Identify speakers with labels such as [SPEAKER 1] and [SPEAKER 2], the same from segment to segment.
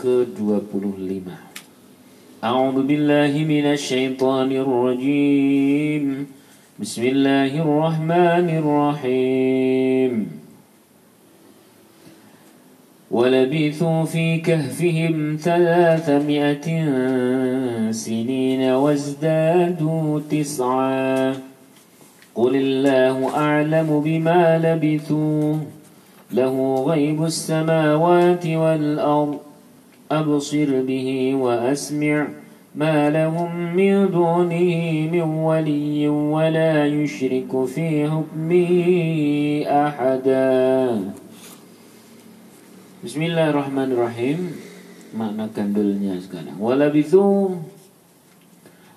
[SPEAKER 1] ke-25 A'udzu billahi minasy syaithanir rajim Bismillahirrahmanirrahim ولبثوا في كهفهم ثلاثمائة سنين وازدادوا تسعا قل الله أعلم بما لبثوا له غيب السماوات والأرض أبصر به وأسمع ما لهم من دونه من ولي ولا يشرك في حكمه أحدا. بسم الله الرحمن الرحيم ما معنى كندلنيا sekarang ولبثوا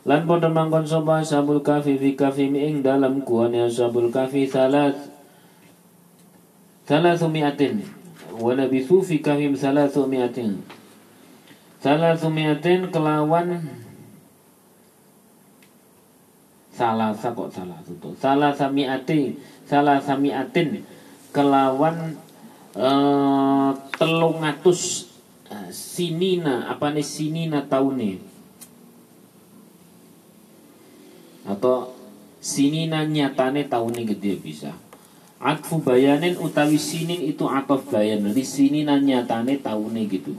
[SPEAKER 1] بثو بدر من كن صبا الكافي في كافي مئن دالم كواني أصحاب الكافي ثلاث ثلاثمائة بثو في كافي ثلاثمائة mi'atin Salathu mi'atin kelawan Salasa kok salah itu Salasa mi'atin Salasa mi'atin Kelawan uh, telung atus uh, sinina apa nih sinina tahun atau sinina nyatane tahun ya bisa. Atfu bayanin utawi sinin itu atof bayan. Di sinina nyatane tahun gitu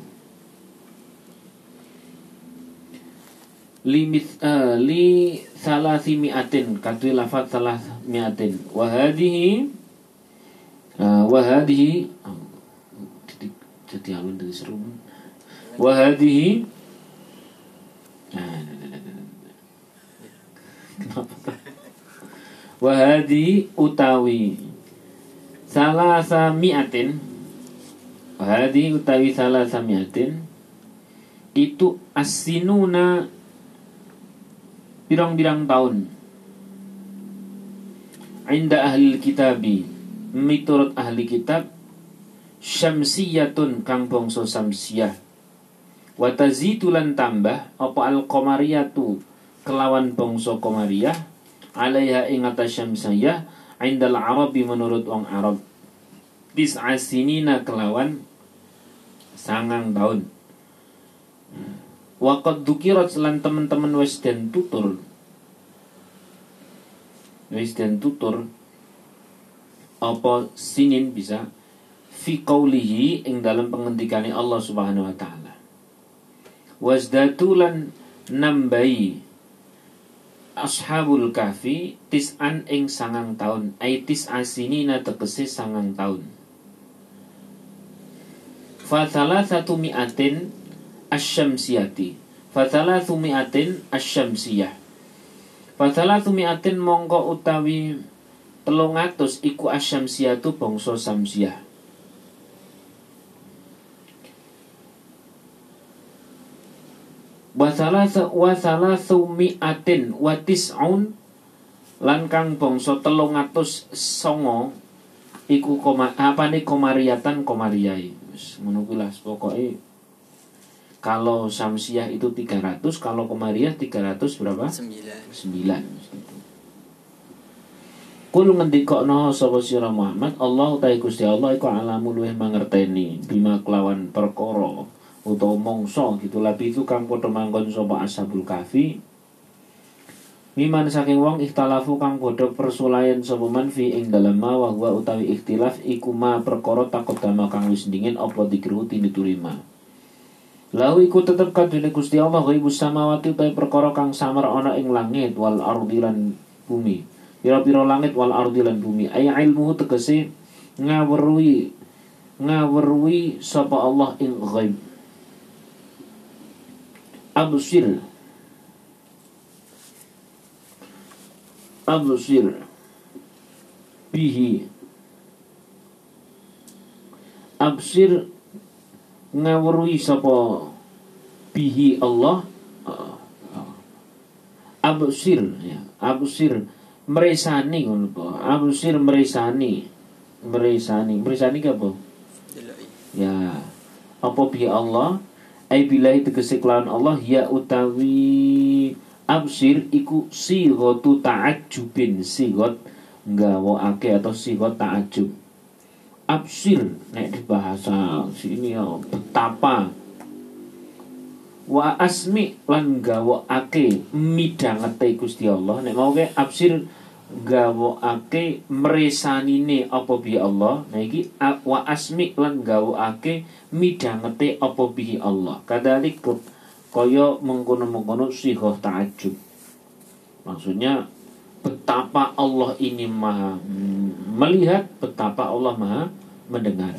[SPEAKER 1] limit uh, li salah miatin. Katui lafat salah miatin. Wahadihi uh, wahadihi jadi alun dari seru. Wahadihi nah, kenapa wahadi utawi salah samiatin wahadi utawi salah samiatin itu asinuna birang-birang tahun. Inda ahli kitabi. Miturut ahli kitab syamsiyatun kang bangsa samsiyah wa tazitulan tambah apa al qamariyatu kelawan bangsa qamariyah alaiha ing atas syamsiyah indal arabi menurut wong arab. Tis'a sinina kelawan sangang tahun Waqad dukirat lan teman-teman wis den tutur wis den tutur apa sinin bisa fi qawlihi ing dalam pengendikane Allah Subhanahu wa taala. Wazdatulan nambai ashabul kahfi tis'an ing sangang tahun ai tis'a sinina tegese sangang tahun. Fathala satu mi'atin asyamsiyati. Fathala mi'atin asyamsiyah. Fathala mi'atin mongko utawi telung atus iku asyamsiyatu bangsa samsiyah. Wasala sumiatin watis'un lan kang bangsa telung atus songo iku koma apa nih komariatan komariai. Ngono pokoknya kalau Samsiah itu 300 kalau Komariah 300 berapa? 9 9 Kul ngendikokno sapa sira Muhammad? Allah ta Gusti Allah iku alamu luwih mangerteni bima kelawan perkara utawa mongso gitu. Labi itu kang padha manggon sapa ashabul kafi Miman saking wong ikhtalafu kang padha persulayan sapa man fi ing dalem ma wa utawi ikhtilaf iku ma perkara takut kang wis dingin apa dikru tiniturima Lalu iku tetep kadune Gusti Allah ghaibus samawati utawi perkara kang samar ana ing langit wal ardi lan bumi. Pira-pira langit wal ardi lan bumi. Ay ilmu tegese ngaweruhi ngaweruhi sapa Allah ing ghaib. Absir absir bihi. Absir ngawruhi sapa bihi Allah? Absir ya. Absir meresani ngono absir meresani. Meresani. Meresani apa? Ya. Apa bihi Allah? Ai billahi tegese Allah ya utawi absir iku sighatu ta'ajjubin sighat ake atau sighat ta'ajjub absir nek di bahasa sini ya betapa. Wa asmi lan gawokake midhangete Gusti Allah. Nek mau ke absir gawokake mresanine apa bi Allah. Nah iki wa asmi lan gawokake midhangete apa bi Allah. Kadalik kaya mengkono-mengkono sihoh ta'ajub maksudnya betapa Allah ini maha melihat betapa Allah maha mendengar.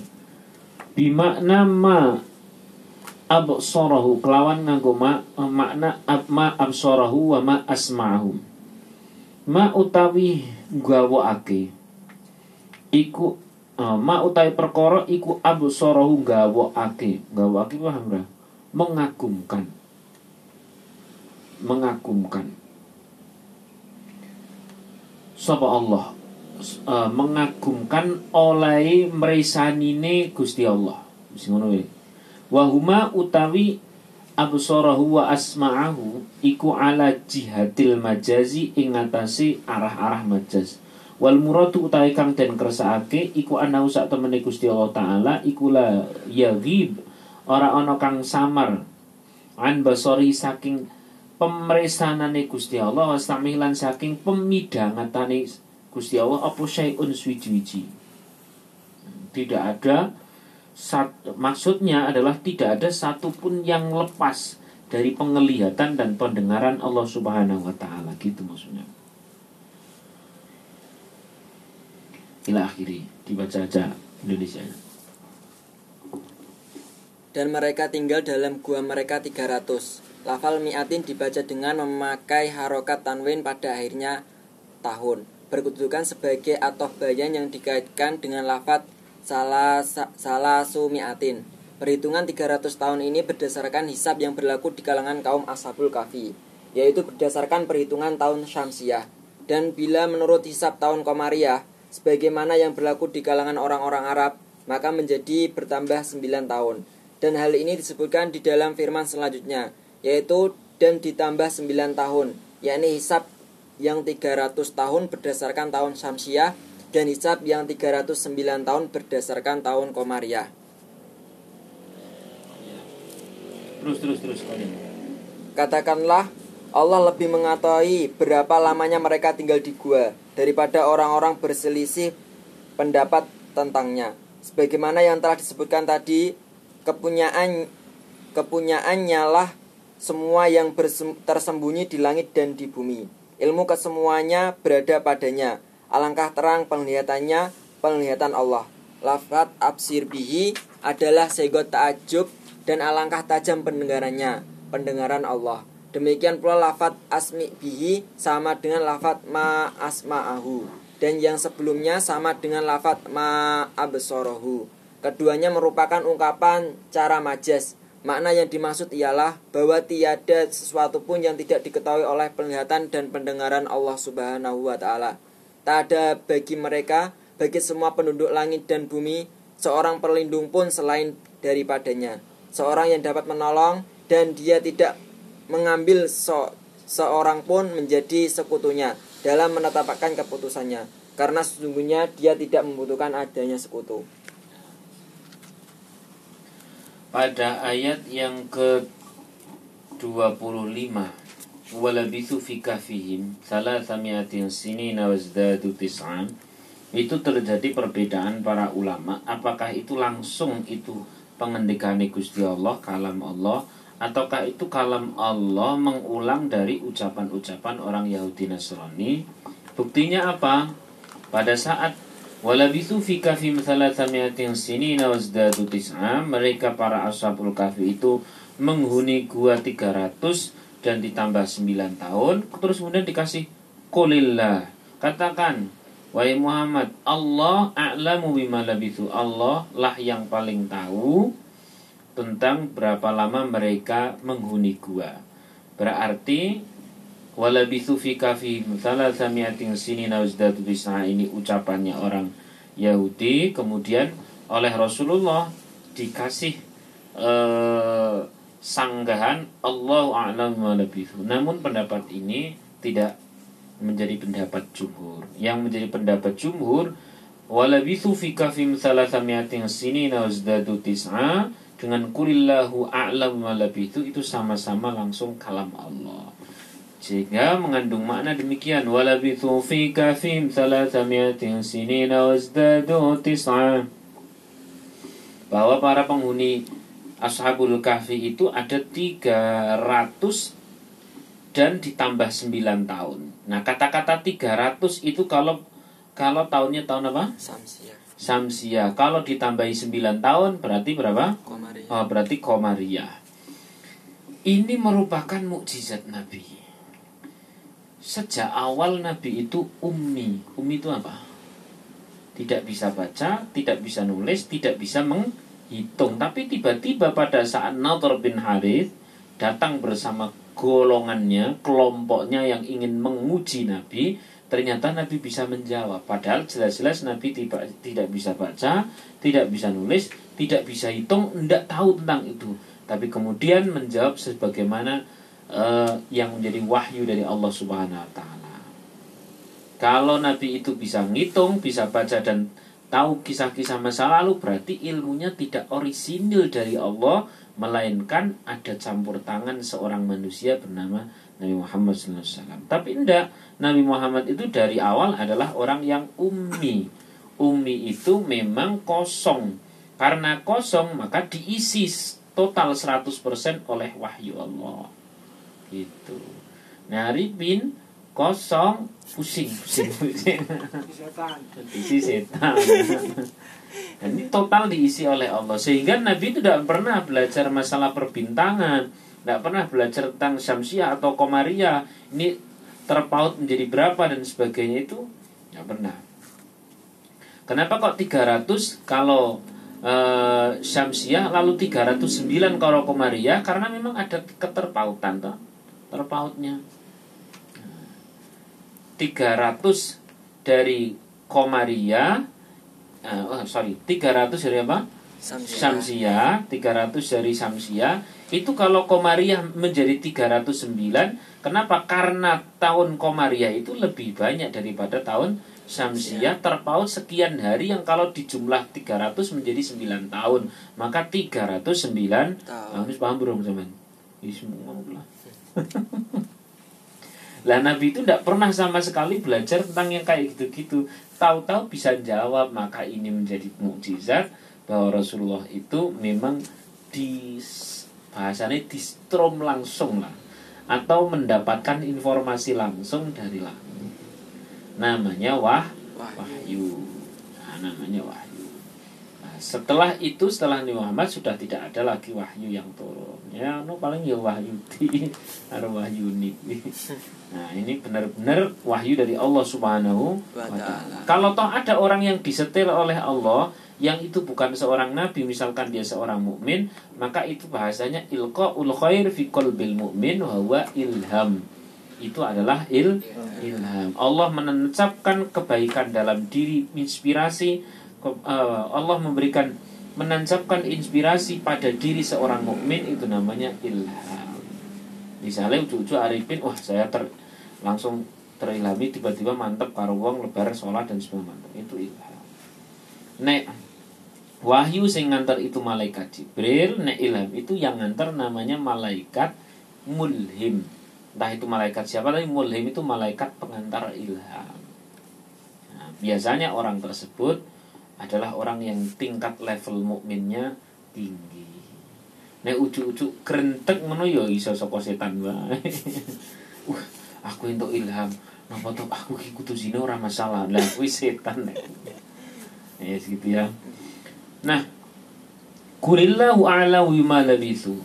[SPEAKER 1] Bimakna ma absarahu kelawan nganggo ma makna ab, ma absarahu wa ma asma'ahu. Ma utawi gawokake iku uh, ma utawi perkara iku absarahu gawokake gawokake paham ra mengagumkan. Mengagumkan. Sapa Allah uh, mengagumkan oleh merisanine Gusti Allah. Ngono Wahuma utawi absarahu wa asma'ahu iku ala jihadil majazi ing ngatasi arah-arah majaz. Wal muradu utawi kang den kersakake iku ana sak temene Gusti Allah taala iku la yaghib. Ora ana kang samar. An basori saking pemresanane Gusti Allah wastamilan saking pemidangatane Gusti Allah apa syai'un suwi-wiji. Tidak ada sat, maksudnya adalah tidak ada satupun yang lepas dari penglihatan dan pendengaran Allah Subhanahu wa taala gitu maksudnya. Ila akhiri dibaca aja Indonesia.
[SPEAKER 2] Dan mereka tinggal dalam gua mereka 300. Lafal mi'atin dibaca dengan memakai harokat tanwin pada akhirnya tahun. Berkedudukan sebagai atau bayan yang dikaitkan dengan lafat salah salah sumiatin. Perhitungan 300 tahun ini berdasarkan hisab yang berlaku di kalangan kaum Ashabul Kahfi, yaitu berdasarkan perhitungan tahun Syamsiah. Dan bila menurut hisab tahun Komariah, sebagaimana yang berlaku di kalangan orang-orang Arab, maka menjadi bertambah 9 tahun. Dan hal ini disebutkan di dalam firman selanjutnya, yaitu dan ditambah 9 tahun, yakni hisab yang 300 tahun berdasarkan tahun Syamsiah dan hisab yang 309 tahun berdasarkan tahun Komariah.
[SPEAKER 1] Terus terus terus.
[SPEAKER 2] Katakanlah Allah lebih mengetahui berapa lamanya mereka tinggal di gua daripada orang-orang berselisih pendapat tentangnya. Sebagaimana yang telah disebutkan tadi, kepunyaan kepunyaannya lah semua yang tersembunyi di langit dan di bumi. Ilmu kesemuanya berada padanya. Alangkah terang penglihatannya penglihatan Allah. Lafat absir bihi adalah segot ta'ajub dan alangkah tajam pendengarannya, pendengaran Allah. Demikian pula lafat asmi bihi sama dengan lafat ma asma'ahu dan yang sebelumnya sama dengan lafat ma absorohu. Keduanya merupakan ungkapan cara majas. Makna yang dimaksud ialah bahwa tiada sesuatu pun yang tidak diketahui oleh penglihatan dan pendengaran Allah Subhanahu wa taala. Tak ada bagi mereka, bagi semua penduduk langit dan bumi, seorang perlindung pun selain daripadanya. Seorang yang dapat menolong dan dia tidak mengambil so seorang pun menjadi sekutunya dalam menetapkan keputusannya. Karena sesungguhnya dia tidak membutuhkan adanya sekutu.
[SPEAKER 1] Pada ayat yang ke 25 walabithu fi kahfihim salasamiatin sinina wazdadu tis'an itu terjadi perbedaan para ulama apakah itu langsung itu pengendikan Gusti Allah kalam Allah ataukah itu kalam Allah mengulang dari ucapan-ucapan orang Yahudi Nasrani? Buktinya apa? Pada saat walabithu fi kahfihim salasamiatin sinina wazdadu tis'an mereka para ashabul kahfi itu menghuni gua 300 dan ditambah 9 tahun. Terus kemudian dikasih kulillah katakan wahai Muhammad Allah a'lamu bima labithu Allah lah yang paling tahu tentang berapa lama mereka menghuni gua. Berarti walabithu fi kafi samiatin sini nauzdatu bisa ini ucapannya orang Yahudi. Kemudian oleh Rasulullah dikasih eh, sanggahan Allah a'lam Namun pendapat ini tidak menjadi pendapat jumhur. Yang menjadi pendapat jumhur walabithu fi kafim thalathamiatin sinina wazdadu tis'a dengan kulillahu a'lam malabithu itu sama-sama langsung kalam Allah sehingga mengandung makna demikian walabithu fi kafim thalathamiatin sinina wazdadu tis'a bahwa para penghuni Ashabul Kahfi itu ada 300 dan ditambah 9 tahun. Nah, kata-kata 300 itu kalau kalau tahunnya tahun apa?
[SPEAKER 2] Samsia.
[SPEAKER 1] Samsia. Kalau ditambahi 9 tahun berarti berapa?
[SPEAKER 2] Komari.
[SPEAKER 1] Oh, berarti Komariah. Ini merupakan mukjizat Nabi. Sejak awal Nabi itu ummi. Ummi itu apa? Tidak bisa baca, tidak bisa nulis, tidak bisa menghitung. Tapi tiba-tiba pada saat Nadhr bin Harith datang bersama golongannya, kelompoknya yang ingin menguji Nabi, ternyata Nabi bisa menjawab. Padahal jelas-jelas Nabi tidak tidak bisa baca, tidak bisa nulis, tidak bisa hitung, tidak tahu tentang itu. Tapi kemudian menjawab sebagaimana uh, yang menjadi wahyu dari Allah Subhanahu wa taala. Kalau Nabi itu bisa ngitung, bisa baca dan tahu kisah-kisah masa lalu berarti ilmunya tidak orisinil dari Allah melainkan ada campur tangan seorang manusia bernama Nabi Muhammad SAW. Tapi tidak, Nabi Muhammad itu dari awal adalah orang yang ummi. Ummi itu memang kosong. Karena kosong maka diisi total 100% oleh wahyu Allah. Gitu. Nah, Ribin kosong pusing. Pusing pusing isi setan. Dan ini total diisi oleh Allah. Sehingga Nabi itu tidak pernah belajar masalah perbintangan. Tidak pernah belajar tentang Syamsiah atau Komaria ini terpaut menjadi berapa dan sebagainya itu? Tidak pernah. Kenapa kok 300 kalau uh, Syamsiah lalu 309 kalau Komaria karena memang ada keterpautan toh terpautnya. 300 dari Komaria uh, oh, sorry 300 dari apa?
[SPEAKER 2] Samsia.
[SPEAKER 1] Samsia. 300 dari Samsia. Itu kalau Komariah menjadi 309 kenapa? Karena tahun Komariah itu lebih banyak daripada tahun Samsia. Terpaut sekian hari yang kalau dijumlah 300 menjadi 9 tahun. Maka 309 tahun. Habis paham belum teman? Lah Nabi itu tidak pernah sama sekali belajar tentang yang kayak gitu-gitu. Tahu-tahu bisa jawab, maka ini menjadi mukjizat bahwa Rasulullah itu memang di bahasanya di strom langsung lah atau mendapatkan informasi langsung dari langit. Namanya wah wahyu. Nah, namanya wahyu setelah itu setelah Nabi Muhammad sudah tidak ada lagi wahyu yang turun. Ya no paling ya wahyu di ada wahyu nih nah ini benar-benar wahyu dari Allah Subhanahu wa taala. Kalau toh ada orang yang disetir oleh Allah yang itu bukan seorang nabi misalkan dia seorang mukmin maka itu bahasanya ilqaul khair fi qalbil mu'min wa ilham. Itu adalah il ilham. Allah menancapkan kebaikan dalam diri inspirasi Allah memberikan menancapkan inspirasi pada diri seorang mukmin itu namanya ilham. Misalnya ujung-ujung Arifin, wah saya ter, langsung terilhami tiba-tiba mantep karo wong lebaran sholat dan semua mantep itu ilham. Nek wahyu sing ngantar itu malaikat Jibril, nek ilham itu yang ngantar namanya malaikat mulhim. Entah itu malaikat siapa tapi mulhim itu malaikat pengantar ilham. Nah, biasanya orang tersebut adalah orang yang tingkat level mukminnya tinggi. Nek ucu-ucu krentek ngono ya iso saka setan wae. Wah, aku entuk ilham. Napa tuh aku ki kudu zina ora masalah. Lah kuwi setan nek. Ya segitu ya. Nah, Kulillahu a'la bima labithu.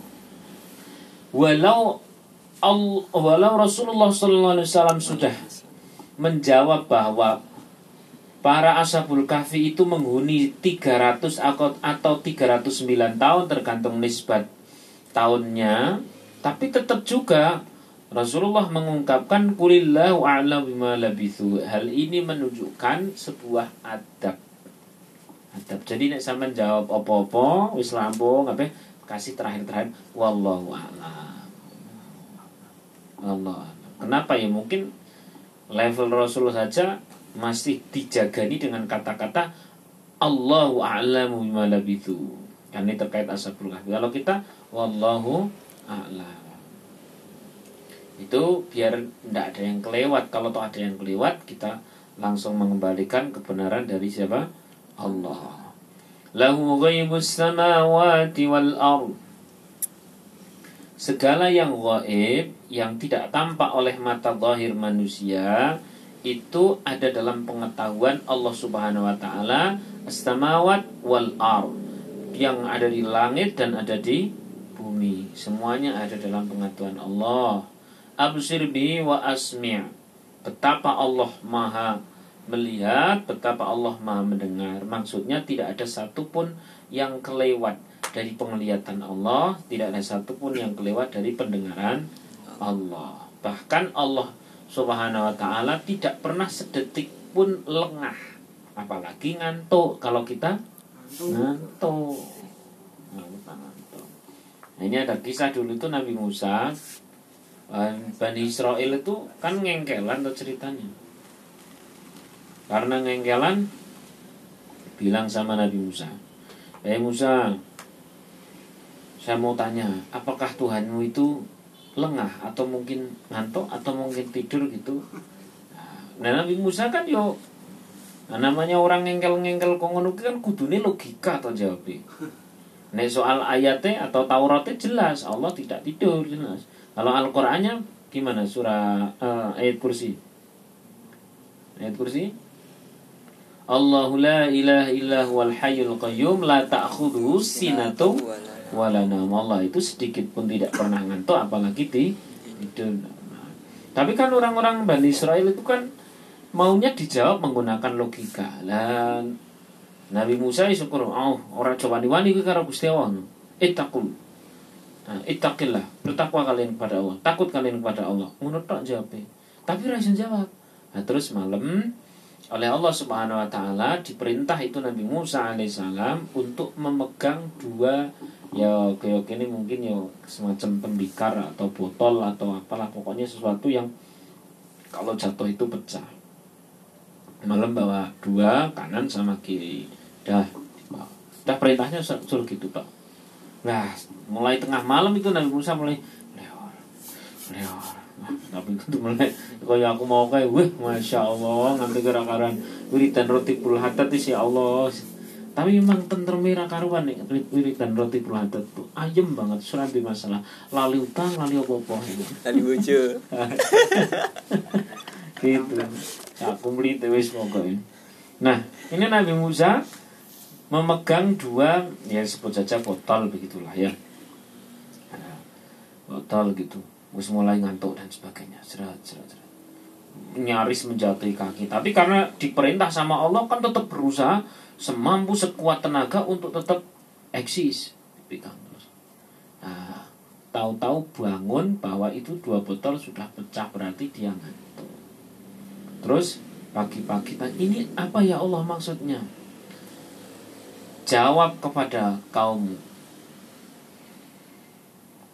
[SPEAKER 1] Walau Allah, walau Rasulullah sallallahu alaihi wasallam sudah menjawab bahwa Para ashabul kahfi itu menghuni 300 atau 309 tahun tergantung nisbat tahunnya Tapi tetap juga Rasulullah mengungkapkan kulillahu a'lam bima labithu. Hal ini menunjukkan sebuah adab. Adab. Jadi nek sampean jawab apa-apa wis rampung apa kasih terakhir-terakhir wallahu a'lam. Allah. Kenapa ya mungkin level Rasul saja masih dijagani dengan kata-kata Allahu a'lamu bima labithu. Kan ini terkait ashabul kahfi. Kalau kita wallahu a'lam. Itu biar tidak ada yang kelewat. Kalau toh ada yang kelewat, kita langsung mengembalikan kebenaran dari siapa? Allah. Lahu ghaibus samawati wal ard. Segala yang gaib yang tidak tampak oleh mata zahir manusia itu ada dalam pengetahuan Allah Subhanahu wa taala as-samawat wal ard. Yang ada di langit dan ada di bumi. Semuanya ada dalam pengetahuan Allah. Absir bi wa asmi' betapa Allah maha melihat betapa Allah maha mendengar. Maksudnya tidak ada satupun yang kelewat dari penglihatan Allah tidak ada satupun yang kelewat dari pendengaran Allah. Bahkan Allah Subhanahu wa taala tidak pernah sedetik pun lengah. Apalagi ngantuk kalau kita ngantuk. Ngantuk. Nah, ini ada kisah dulu itu Nabi Musa Bani Israel itu kan ngengkelan tuh ceritanya. Karena ngengkelan bilang sama Nabi Musa, "Eh Musa, saya mau tanya, apakah Tuhanmu itu lengah atau mungkin ngantuk atau mungkin tidur gitu nah Nabi Musa kan yo nah, namanya orang ngengkel-ngengkel kongono kan kudune logika atau jawab Nek soal ayatnya atau Tauratnya jelas Allah tidak tidur jelas. Kalau Al-Qur'annya gimana surah uh, ayat kursi? Ayat kursi? Allahu la ilaha illa huwal hayyul qayyum la ta'khudhuhu sinatu walana Allah itu sedikit pun tidak pernah ngantuk apalagi di tidur. Tapi kan orang-orang Bani Israel itu kan maunya dijawab menggunakan logika. Dan Nabi Musa syukur, oh orang coba wani ke karo Gusti Allah. Ittaqul. Nah, bertakwa kalian kepada Allah, takut kalian kepada Allah. Menurut tak jawab. Tapi rasa jawab. Nah, terus malam oleh Allah Subhanahu wa taala diperintah itu Nabi Musa alaihissalam untuk memegang dua ya kayak ini mungkin ya semacam pembikar atau botol atau apalah pokoknya sesuatu yang kalau jatuh itu pecah. Malam bawa dua kanan sama kiri. Dah dah perintahnya suruh gitu pak. Nah mulai tengah malam itu Nabi Musa mulai lewat nah, tapi itu mulai kayak aku mau kayak wah masya Allah ngambil gerak-gerak wiridan roti pulhatat sih ya Allah tapi memang merah karuan nih dan roti peladat tuh. Ayem banget surambi masalah. Lali utang lali apa
[SPEAKER 2] lali bojo.
[SPEAKER 1] Gitu. Aku beli tewis pokoknya. Nah ini Nabi Musa memegang dua ya sebut saja botol begitulah ya. Botol gitu. Mus mulai ngantuk dan sebagainya. Serat serat serat nyaris menjatuhi kaki. Tapi karena diperintah sama Allah kan tetap berusaha semampu sekuat tenaga untuk tetap eksis. Nah tahu-tahu bangun bahwa itu dua botol sudah pecah berarti dia ngantuk. Terus pagi-pagi tanya ini apa ya Allah maksudnya? Jawab kepada kaum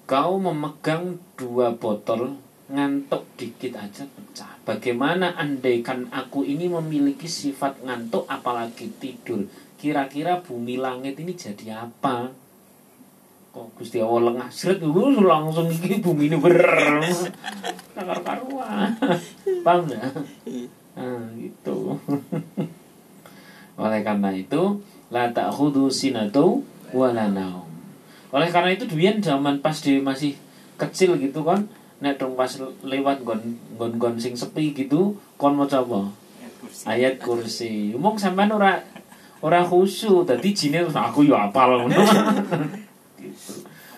[SPEAKER 1] kau memegang dua botol ngantuk dikit aja pecah. Bagaimana andaikan aku ini memiliki sifat ngantuk apalagi tidur? Kira-kira bumi langit ini jadi apa? Kok Gusti Allah lengah seret langsung iki bumi ini ber kakar karuan. Paham ya? Nah, gitu. Oleh karena itu, la ta'khudhu sinatu wala naum. Oleh karena itu Duyan zaman pas dia masih kecil gitu kan, nek dong pas lewat gon gon gon sing sepi gitu kon mau coba? Ayat kursi. Umum sampean ora ora khusyuk. Tadi jine aku yo apal. gitu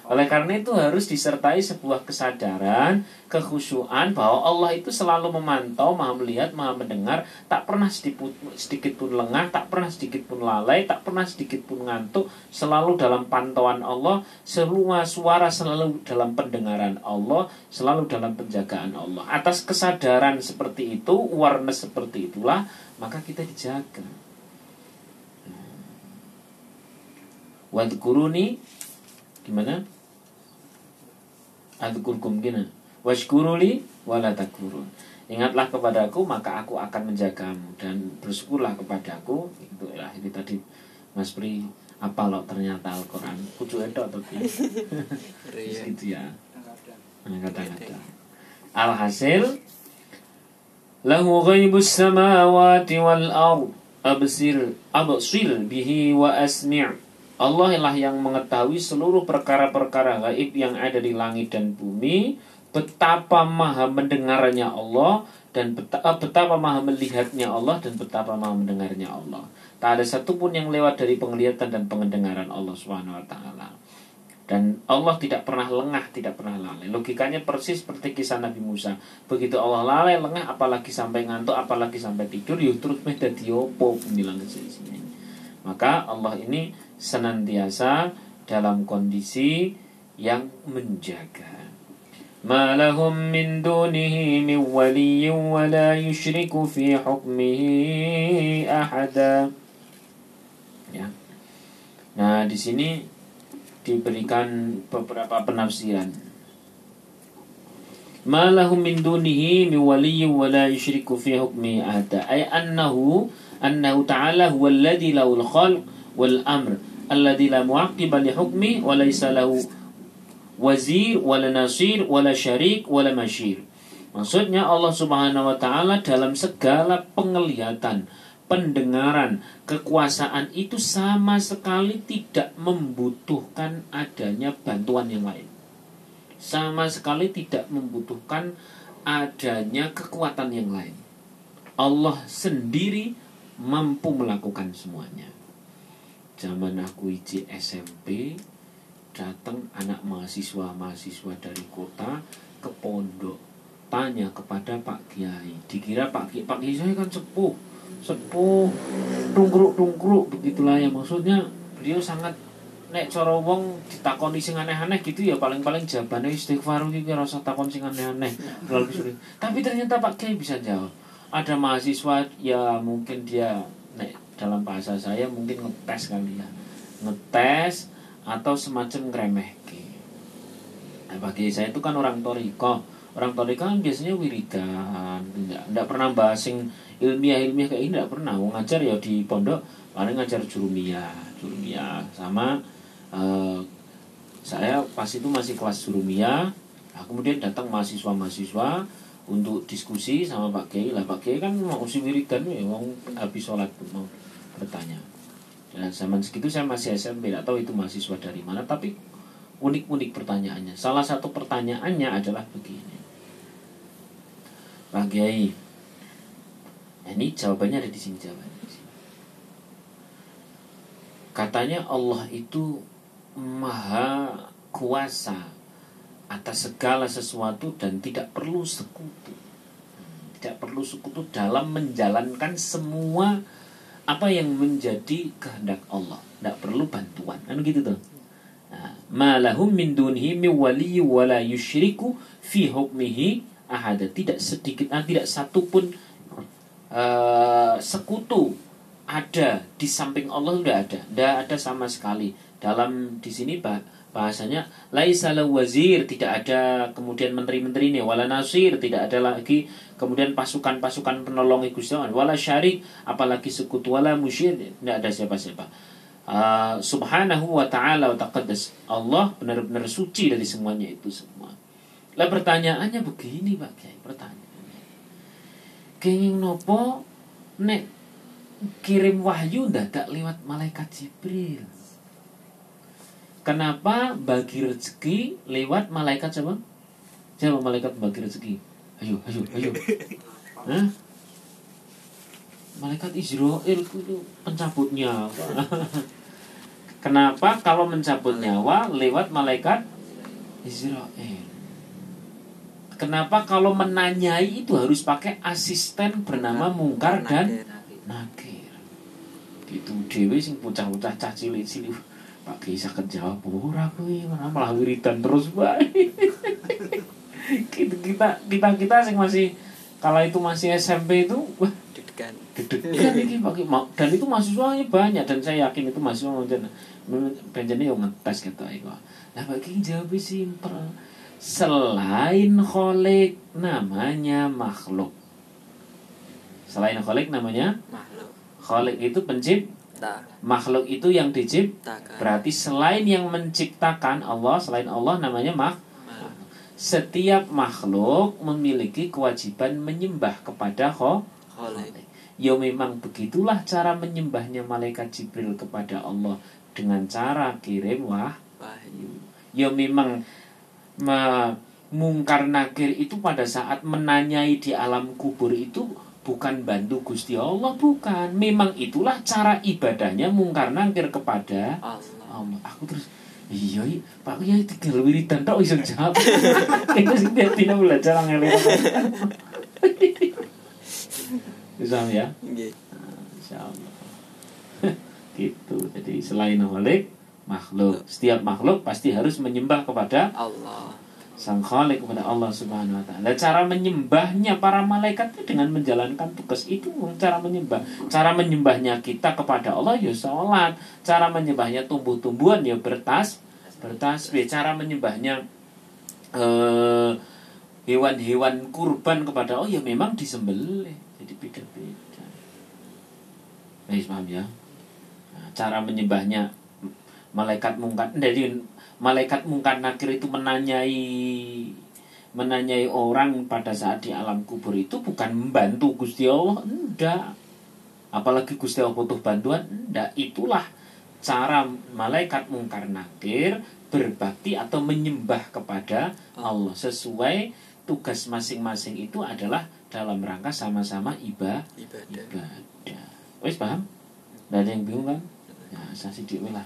[SPEAKER 1] oleh karena itu harus disertai sebuah kesadaran, kekhusyuan bahwa Allah itu selalu memantau, maha melihat, maha mendengar, tak pernah sedikit, pun lengah, tak pernah sedikit pun lalai, tak pernah sedikit pun ngantuk, selalu dalam pantauan Allah, semua suara selalu dalam pendengaran Allah, selalu dalam penjagaan Allah. Atas kesadaran seperti itu, warna seperti itulah, maka kita dijaga. Wadkuruni gimana? Adkurkum gina washkuruli wala takfurun. Ingatlah kepadaku maka aku akan menjagamu dan bersyukurlah kepadaku. Itu ya ini tadi Mas Pri apa lo ternyata Al-Qur'an kudu edok atau
[SPEAKER 2] Iya.
[SPEAKER 1] gitu ya. Kata-kata. Alhasil lahu ghaibus samawati wal ard absir absir bihi wa asmi' Allah lah yang mengetahui seluruh perkara-perkara gaib yang ada di langit dan bumi betapa maha mendengarnya Allah dan beta- eh, betapa maha melihatnya Allah dan betapa maha mendengarnya Allah. Tak ada satupun yang lewat dari penglihatan dan pendengaran Allah Subhanahu wa taala. Dan Allah tidak pernah lengah, tidak pernah lalai. Logikanya persis seperti kisah Nabi Musa. Begitu Allah lalai, lengah, apalagi sampai ngantuk, apalagi sampai tidur, ya terus meh dadi opo bilang. Maka Allah ini senantiasa dalam kondisi yang menjaga. Malahum min dunihi min waliyin wa la yushriku fi hukmihi ahada. Ya. Nah, di sini diberikan beberapa penafsiran. Malahum min dunihi min waliyin wa la yushriku fi hukmihi ahada. Ay annahu annahu ta'ala huwa alladhi lahul khalq wal amr alladhi la mu'aqqiba li hukmi wa laysa lahu wazir wala nasir wala syarik wala masyir. Maksudnya Allah Subhanahu wa taala dalam segala penglihatan, pendengaran, kekuasaan itu sama sekali tidak membutuhkan adanya bantuan yang lain. Sama sekali tidak membutuhkan adanya kekuatan yang lain. Allah sendiri mampu melakukan semuanya. Zaman aku iji SMP, datang anak mahasiswa-mahasiswa dari kota ke pondok tanya kepada Pak Kiai. Dikira Pak Kiai Pak Kiai saya kan sepuh sepuh tungkruk tungkruk begitulah ya. Maksudnya beliau sangat nek cara wong ditakoni sing aneh-aneh gitu ya paling-paling jawabannya istighfar iki rasa takon sing aneh-aneh. Tapi ternyata Pak Kiai bisa jawab. Ada mahasiswa ya mungkin dia nek dalam bahasa saya mungkin ngetes kali ya ngetes atau semacam ngeremehke. Nah, bagi saya itu kan orang toriko. Orang toriko kan biasanya wiridan, tidak, pernah bahas yang ilmiah-ilmiah kayak ini, tidak pernah. Mau ngajar ya di pondok, paling ngajar jurumiyah, jurumiyah sama eh, saya pas itu masih kelas jurumiyah. Nah, kemudian datang mahasiswa-mahasiswa untuk diskusi sama Pak Kiai lah Pak Kiai kan mau usi wiridan ya mau habis sholat mau bertanya dan zaman segitu saya masih SMP, tidak tahu itu mahasiswa dari mana, tapi unik-unik pertanyaannya. Salah satu pertanyaannya adalah begini. Pak Kiai, ini jawabannya ada di sini jawabannya. Katanya Allah itu maha kuasa atas segala sesuatu dan tidak perlu sekutu. Tidak perlu sekutu dalam menjalankan semua apa yang menjadi kehendak Allah? Tidak perlu bantuan kan gitu tuh. Nah, malahum min dunihi min waliyyi wala yusyriku fi hukmihi ahada. Tidak sedikit ah, tidak satu pun eh, sekutu ada di samping Allah sudah ada. Tidak ada sama sekali. Dalam di sini bah, bahasanya laisa lahu wazir. Tidak ada kemudian menteri-menteri ini. Wala nasir. Tidak ada lagi kemudian pasukan-pasukan penolong Gusti Allah. Wala syarik. Apalagi sekutu. Wala musyrik. Tidak ada siapa-siapa. Uh, subhanahu wa ta'ala wa taqaddas. Allah benar-benar suci dari semuanya itu semua. Lah pertanyaannya begini Pak Kiai pertanyaannya. Kenging nopo nek kirim wahyu ndadak lewat malaikat Jibril Kenapa bagi rezeki lewat malaikat siapa? Siapa malaikat bagi rezeki? Ayo, ayo, ayo. Hah? Malaikat Israel itu pencabut nyawa. Kenapa kalau mencabut nyawa lewat malaikat Israel? Kenapa kalau menanyai itu harus pakai asisten bernama Mungkar dan Nakir? Gitu dewe sing bocah-bocah cah cilik-cilik Pak Kiai sakit jawab ora kuwi malah wiridan terus bae. kita kita kita kita sing masih kala itu masih SMP itu wah
[SPEAKER 2] Deg-degan.
[SPEAKER 1] deg-degan ini pakai dan itu mahasiswanya banyak dan saya yakin itu mahasiswa dan benjane yo ngetes gitu. Lah Pak Kiai jawab simpel. selain kholik namanya makhluk. Selain kholik namanya
[SPEAKER 2] makhluk
[SPEAKER 1] kholik itu pencipta.
[SPEAKER 2] tak
[SPEAKER 1] Makhluk itu yang diciptakan. Berarti selain yang menciptakan Allah, selain Allah namanya mak
[SPEAKER 2] makhluk
[SPEAKER 1] setiap makhluk memiliki kewajiban menyembah kepada
[SPEAKER 2] kholik
[SPEAKER 1] Ya memang begitulah cara menyembahnya malaikat Jibril kepada Allah dengan cara kirim wah
[SPEAKER 2] wahyu
[SPEAKER 1] ya memang me- mungkar nakir itu pada saat menanyai di alam kubur itu bukan bantu Gusti Allah bukan. Memang itulah cara ibadahnya mungkar nakir kepada
[SPEAKER 2] Allah.
[SPEAKER 1] Allah. Aku terus iya iya. Pak Kiai tinggal wiridan tok iso jawab itu sih dia tidak belajar angel bisa ya?
[SPEAKER 2] Nggih
[SPEAKER 1] Insya Allah. Gitu. Jadi selain khalik makhluk. Setiap makhluk pasti harus menyembah kepada
[SPEAKER 2] Allah
[SPEAKER 1] sang khalik kepada Allah subhanahu wa ta'ala. Cara menyembahnya para malaikat itu dengan menjalankan tugas itu. Cara menyembah cara menyembahnya kita kepada Allah ya sholat. Cara menyembahnya tumbuh-tumbuhan ya bertas bertasbih. Cara menyembahnya eh, hewan-hewan kurban kepada Allah ya memang disembelih. Jadi beda-beda. Baik, paham ya? Nah, cara menyembahnya malaikat mungkar dari malaikat mungkar nakir itu menanyai menanyai orang pada saat di alam kubur itu bukan membantu Gusti Allah enggak apalagi Gusti Allah butuh bantuan enggak itulah cara malaikat mungkar nakir berbakti atau menyembah kepada Allah sesuai tugas masing-masing itu adalah dalam rangka sama-sama ibadah
[SPEAKER 2] ibadah
[SPEAKER 1] ibadah. Wes paham? Nggak ada yang bingung kan? Ya, saya sidik lah.